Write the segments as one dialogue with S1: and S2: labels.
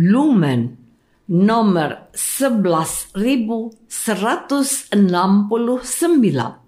S1: Lumen nomor 11169.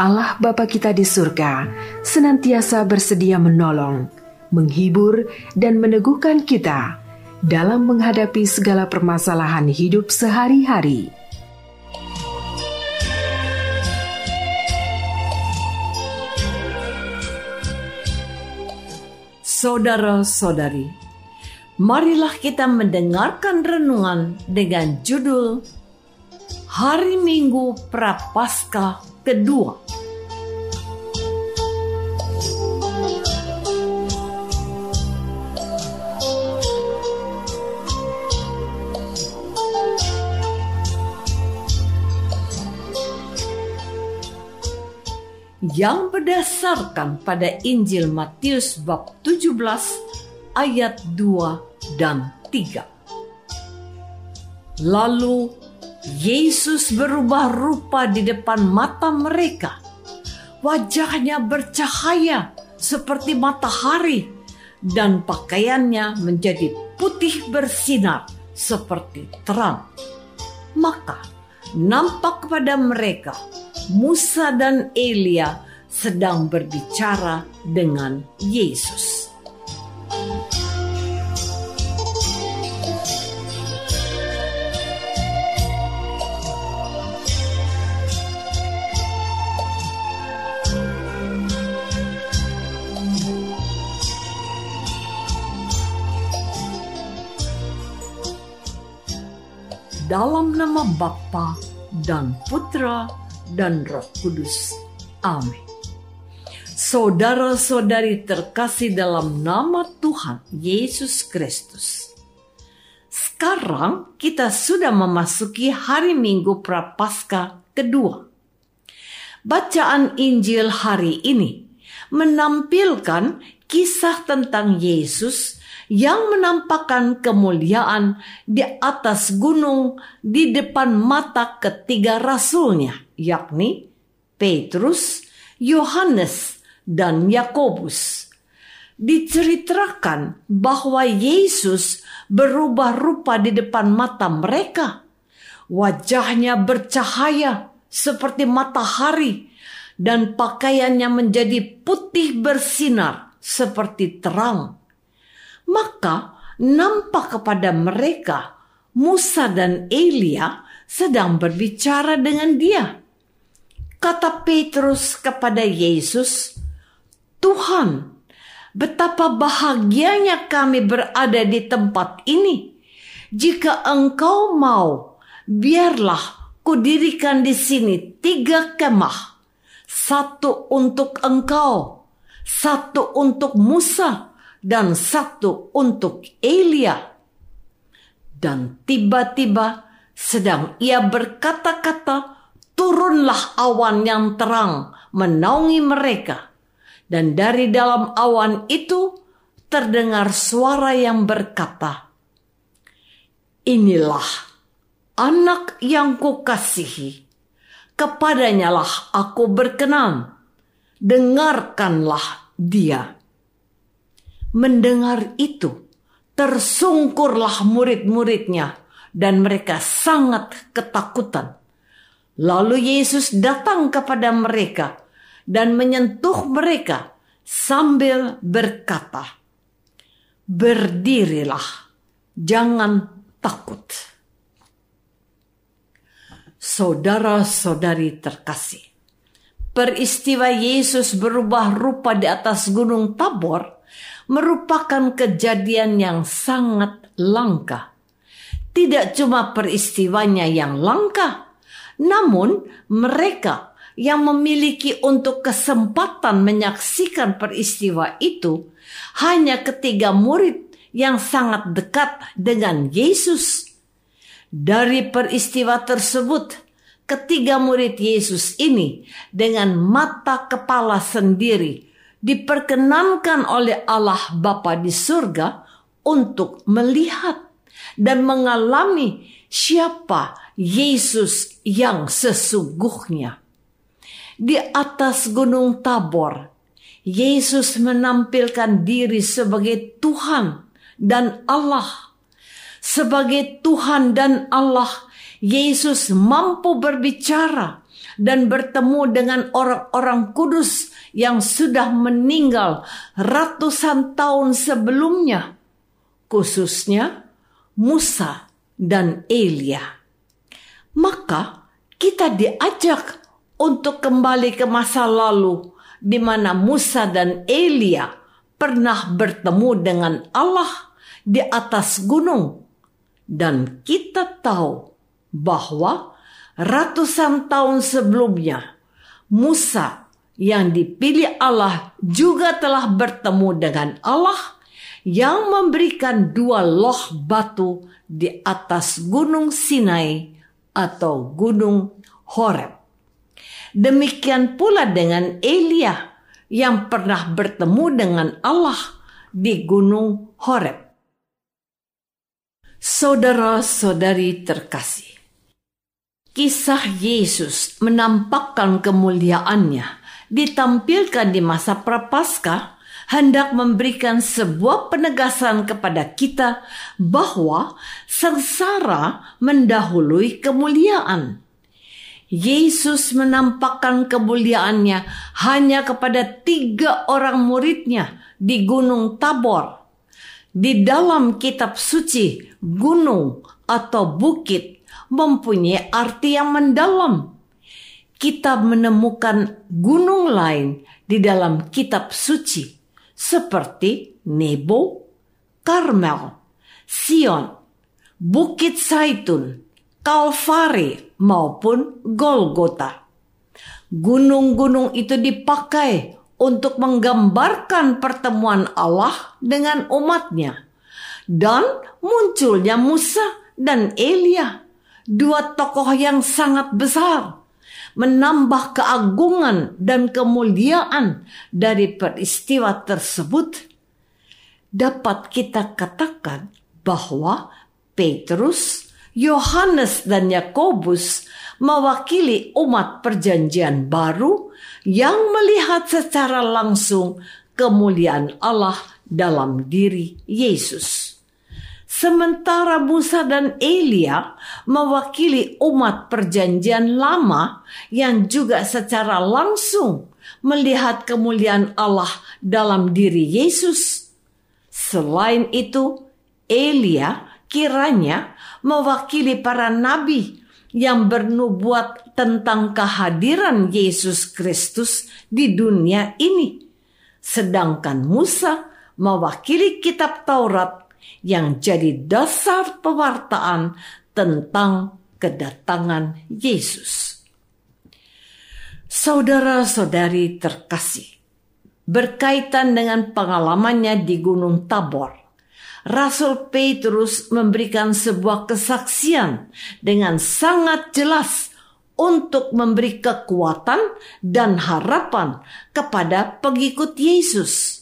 S2: Allah Bapa kita di surga senantiasa bersedia menolong, menghibur, dan meneguhkan kita dalam menghadapi segala permasalahan hidup sehari-hari.
S1: Saudara-saudari, marilah kita mendengarkan renungan dengan judul Hari Minggu Prapaskah kedua. Yang berdasarkan pada Injil Matius bab 17 ayat 2 dan 3. Lalu Yesus berubah rupa di depan mata mereka. Wajahnya bercahaya seperti matahari dan pakaiannya menjadi putih bersinar seperti terang. Maka nampak kepada mereka Musa dan Elia sedang berbicara dengan Yesus. dalam nama Bapa dan Putra dan Roh Kudus. Amin. Saudara-saudari terkasih dalam nama Tuhan Yesus Kristus. Sekarang kita sudah memasuki hari Minggu Prapaskah kedua. Bacaan Injil hari ini menampilkan kisah tentang Yesus yang menampakkan kemuliaan di atas gunung di depan mata ketiga rasulnya, yakni Petrus, Yohanes, dan Yakobus. Diceritakan bahwa Yesus berubah rupa di depan mata mereka. Wajahnya bercahaya seperti matahari dan pakaiannya menjadi putih bersinar seperti terang maka nampak kepada mereka Musa dan Elia sedang berbicara dengan dia. Kata Petrus kepada Yesus, "Tuhan, betapa bahagianya kami berada di tempat ini. Jika Engkau mau, biarlah kudirikan di sini tiga kemah, satu untuk Engkau, satu untuk Musa, dan satu untuk Elia. Dan tiba-tiba sedang ia berkata-kata, turunlah awan yang terang menaungi mereka. Dan dari dalam awan itu terdengar suara yang berkata, Inilah anak yang kukasihi, kepadanyalah aku berkenan, dengarkanlah dia. Mendengar itu, tersungkurlah murid-muridnya dan mereka sangat ketakutan. Lalu Yesus datang kepada mereka dan menyentuh mereka sambil berkata, "Berdirilah, jangan takut." Saudara-saudari terkasih, peristiwa Yesus berubah rupa di atas Gunung Tabor merupakan kejadian yang sangat langka. Tidak cuma peristiwanya yang langka, namun mereka yang memiliki untuk kesempatan menyaksikan peristiwa itu hanya ketiga murid yang sangat dekat dengan Yesus. Dari peristiwa tersebut, ketiga murid Yesus ini dengan mata kepala sendiri diperkenankan oleh Allah Bapa di surga untuk melihat dan mengalami siapa Yesus yang sesungguhnya. Di atas gunung Tabor, Yesus menampilkan diri sebagai Tuhan dan Allah sebagai Tuhan dan Allah, Yesus mampu berbicara dan bertemu dengan orang-orang kudus yang sudah meninggal ratusan tahun sebelumnya, khususnya Musa dan Elia. Maka kita diajak untuk kembali ke masa lalu di mana Musa dan Elia pernah bertemu dengan Allah di atas gunung dan kita tahu bahwa ratusan tahun sebelumnya Musa yang dipilih Allah juga telah bertemu dengan Allah yang memberikan dua loh batu di atas gunung Sinai atau gunung Horeb. Demikian pula dengan Elia yang pernah bertemu dengan Allah di gunung Horeb. Saudara-saudari terkasih, kisah Yesus menampakkan kemuliaannya ditampilkan di masa prapaskah hendak memberikan sebuah penegasan kepada kita bahwa sengsara mendahului kemuliaan. Yesus menampakkan kemuliaannya hanya kepada tiga orang muridnya di Gunung Tabor di dalam kitab suci, gunung atau bukit mempunyai arti yang mendalam. Kita menemukan gunung lain di dalam kitab suci, seperti Nebo, Karmel, Sion, Bukit Saitun, Kalvari, maupun Golgota. Gunung-gunung itu dipakai untuk menggambarkan pertemuan Allah dengan umatnya. Dan munculnya Musa dan Elia, dua tokoh yang sangat besar, menambah keagungan dan kemuliaan dari peristiwa tersebut. Dapat kita katakan bahwa Petrus, Yohanes, dan Yakobus mewakili umat Perjanjian Baru yang melihat secara langsung kemuliaan Allah dalam diri Yesus. Sementara Musa dan Elia mewakili umat Perjanjian Lama yang juga secara langsung melihat kemuliaan Allah dalam diri Yesus. Selain itu, Elia kiranya mewakili para nabi yang bernubuat tentang kehadiran Yesus Kristus di dunia ini. Sedangkan Musa mewakili kitab Taurat yang jadi dasar pewartaan tentang kedatangan Yesus. Saudara-saudari terkasih, berkaitan dengan pengalamannya di Gunung Tabor, Rasul Petrus memberikan sebuah kesaksian dengan sangat jelas untuk memberi kekuatan dan harapan kepada pengikut Yesus.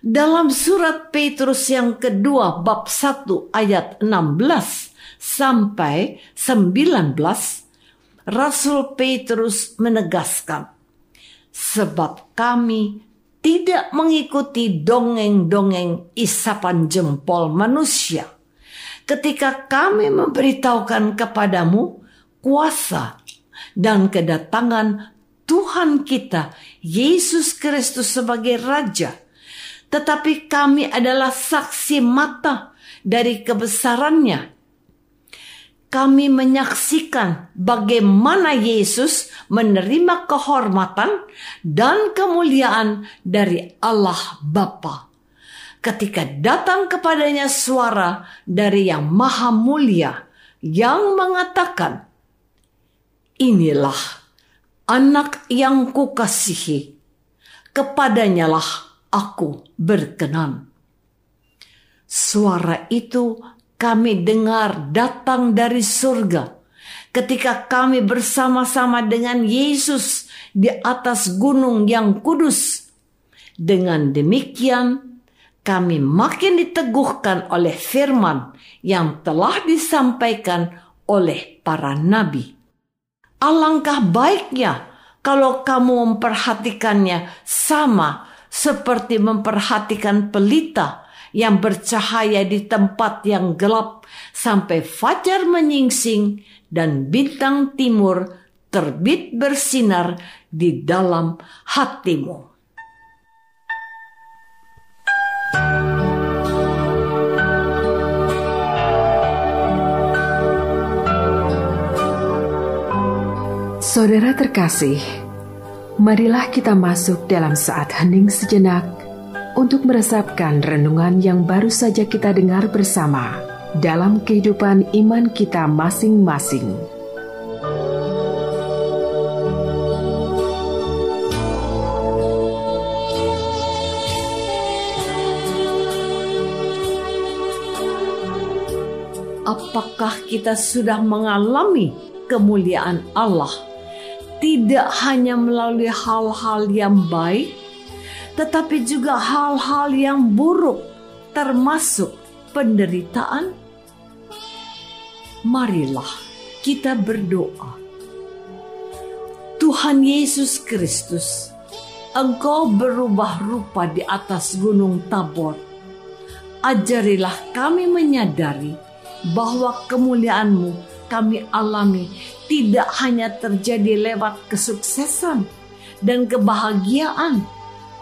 S1: Dalam surat Petrus yang kedua bab 1 ayat 16 sampai 19 Rasul Petrus menegaskan sebab kami tidak mengikuti dongeng-dongeng isapan jempol manusia. Ketika kami memberitahukan kepadamu kuasa dan kedatangan Tuhan kita, Yesus Kristus sebagai Raja, tetapi kami adalah saksi mata dari kebesarannya. kami menyaksikan bagaimana Yesus menerima kehormatan dan kemuliaan dari Allah Bapa. Ketika datang kepadanya suara dari Yang Maha Mulia yang mengatakan, "Inilah anak yang kukasihi, kepadanyalah aku berkenan." Suara itu kami dengar datang dari surga ketika kami bersama-sama dengan Yesus di atas gunung yang kudus. Dengan demikian, kami makin diteguhkan oleh firman yang telah disampaikan oleh para nabi. Alangkah baiknya kalau kamu memperhatikannya sama seperti memperhatikan pelita yang bercahaya di tempat yang gelap sampai fajar menyingsing dan bintang timur terbit bersinar di dalam hatimu.
S2: Saudara terkasih, marilah kita masuk dalam saat hening sejenak untuk meresapkan renungan yang baru saja kita dengar bersama dalam kehidupan iman kita masing-masing.
S1: Apakah kita sudah mengalami kemuliaan Allah? Tidak hanya melalui hal-hal yang baik, tetapi juga hal-hal yang buruk, termasuk penderitaan. Marilah kita berdoa. Tuhan Yesus Kristus, Engkau berubah rupa di atas gunung Tabor. Ajarilah kami menyadari bahwa kemuliaan-Mu kami alami tidak hanya terjadi lewat kesuksesan dan kebahagiaan,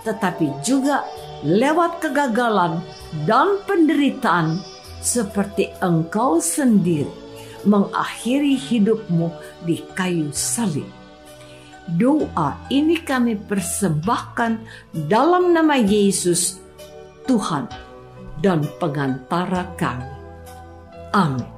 S1: tetapi juga lewat kegagalan dan penderitaan seperti engkau sendiri mengakhiri hidupmu di kayu salib. Doa ini kami persembahkan dalam nama Yesus, Tuhan dan pengantara kami. Amin.